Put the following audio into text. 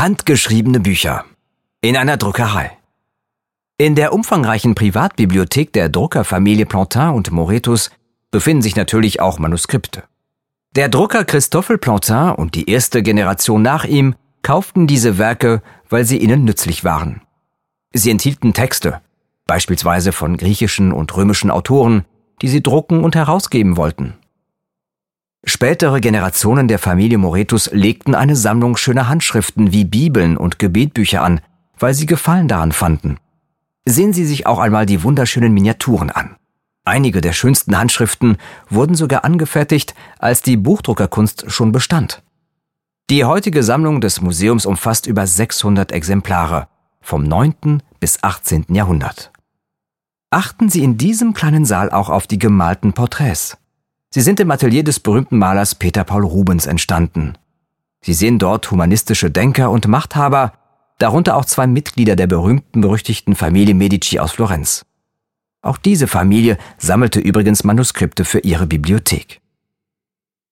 Handgeschriebene Bücher. In einer Druckerei. In der umfangreichen Privatbibliothek der Druckerfamilie Plantin und Moretus befinden sich natürlich auch Manuskripte. Der Drucker Christoffel Plantin und die erste Generation nach ihm kauften diese Werke, weil sie ihnen nützlich waren. Sie enthielten Texte, beispielsweise von griechischen und römischen Autoren, die sie drucken und herausgeben wollten. Spätere Generationen der Familie Moretus legten eine Sammlung schöner Handschriften wie Bibeln und Gebetbücher an, weil sie Gefallen daran fanden. Sehen Sie sich auch einmal die wunderschönen Miniaturen an. Einige der schönsten Handschriften wurden sogar angefertigt, als die Buchdruckerkunst schon bestand. Die heutige Sammlung des Museums umfasst über 600 Exemplare vom 9. bis 18. Jahrhundert. Achten Sie in diesem kleinen Saal auch auf die gemalten Porträts. Sie sind im Atelier des berühmten Malers Peter Paul Rubens entstanden. Sie sehen dort humanistische Denker und Machthaber, darunter auch zwei Mitglieder der berühmten berüchtigten Familie Medici aus Florenz. Auch diese Familie sammelte übrigens Manuskripte für ihre Bibliothek.